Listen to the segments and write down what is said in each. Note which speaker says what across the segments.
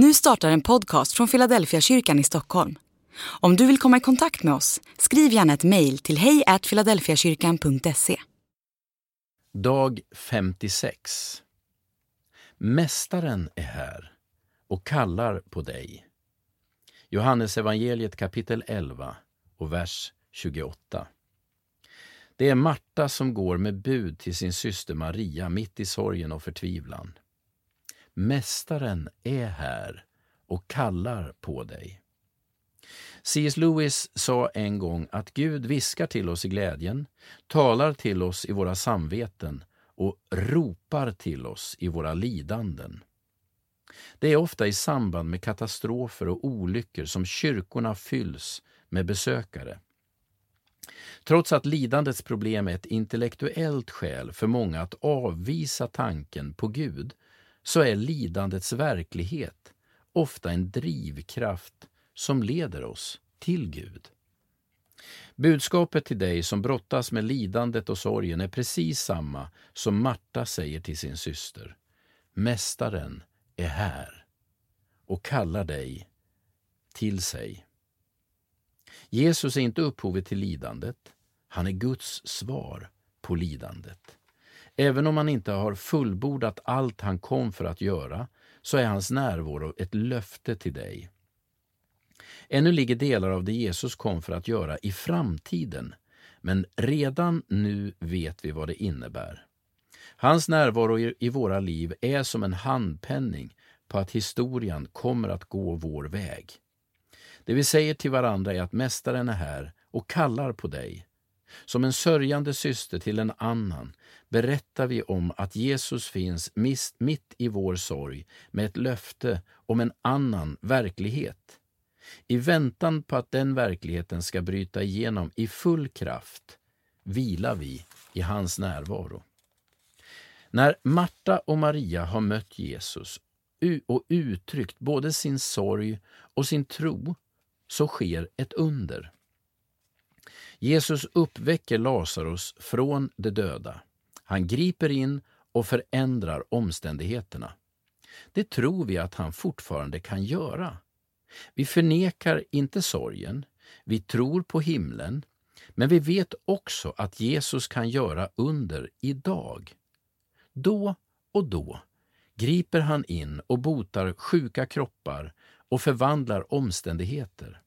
Speaker 1: Nu startar en podcast från Philadelphia kyrkan i Stockholm. Om du vill komma i kontakt med oss, skriv gärna ett mejl till hejfiladelfiakyrkan.se.
Speaker 2: Dag 56 Mästaren är här och kallar på dig. Johannes evangeliet kapitel 11 och vers 28. Det är Marta som går med bud till sin syster Maria mitt i sorgen och förtvivlan. Mästaren är här och kallar på dig. C.S. Lewis sa en gång att Gud viskar till oss i glädjen, talar till oss i våra samveten och ropar till oss i våra lidanden. Det är ofta i samband med katastrofer och olyckor som kyrkorna fylls med besökare. Trots att lidandets problem är ett intellektuellt skäl för många att avvisa tanken på Gud, så är lidandets verklighet ofta en drivkraft som leder oss till Gud. Budskapet till dig som brottas med lidandet och sorgen är precis samma som Marta säger till sin syster. Mästaren är här och kallar dig till sig. Jesus är inte upphovet till lidandet. Han är Guds svar på lidandet. Även om han inte har fullbordat allt han kom för att göra, så är hans närvaro ett löfte till dig. Ännu ligger delar av det Jesus kom för att göra i framtiden, men redan nu vet vi vad det innebär. Hans närvaro i våra liv är som en handpenning på att historien kommer att gå vår väg. Det vi säger till varandra är att Mästaren är här och kallar på dig. Som en sörjande syster till en annan berättar vi om att Jesus finns mitt i vår sorg med ett löfte om en annan verklighet. I väntan på att den verkligheten ska bryta igenom i full kraft vilar vi i hans närvaro. När Marta och Maria har mött Jesus och uttryckt både sin sorg och sin tro så sker ett under. Jesus uppväcker Lazarus från de döda. Han griper in och förändrar omständigheterna. Det tror vi att han fortfarande kan göra. Vi förnekar inte sorgen, vi tror på himlen, men vi vet också att Jesus kan göra under idag. Då och då griper han in och botar sjuka kroppar och förvandlar omständigheter.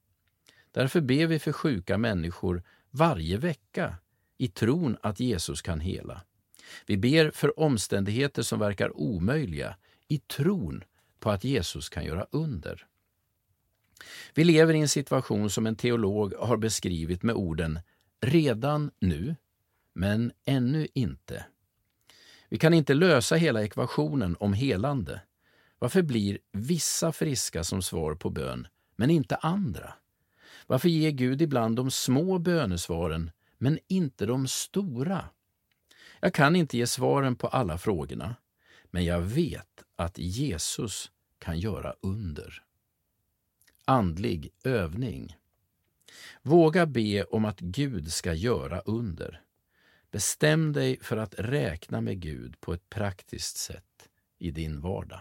Speaker 2: Därför ber vi för sjuka människor varje vecka i tron att Jesus kan hela. Vi ber för omständigheter som verkar omöjliga i tron på att Jesus kan göra under. Vi lever i en situation som en teolog har beskrivit med orden ”redan nu, men ännu inte”. Vi kan inte lösa hela ekvationen om helande. Varför blir vissa friska som svar på bön, men inte andra? Varför ger Gud ibland de små bönesvaren, men inte de stora? Jag kan inte ge svaren på alla frågorna, men jag vet att Jesus kan göra under. Andlig övning. Våga be om att Gud ska göra under. Bestäm dig för att räkna med Gud på ett praktiskt sätt i din vardag.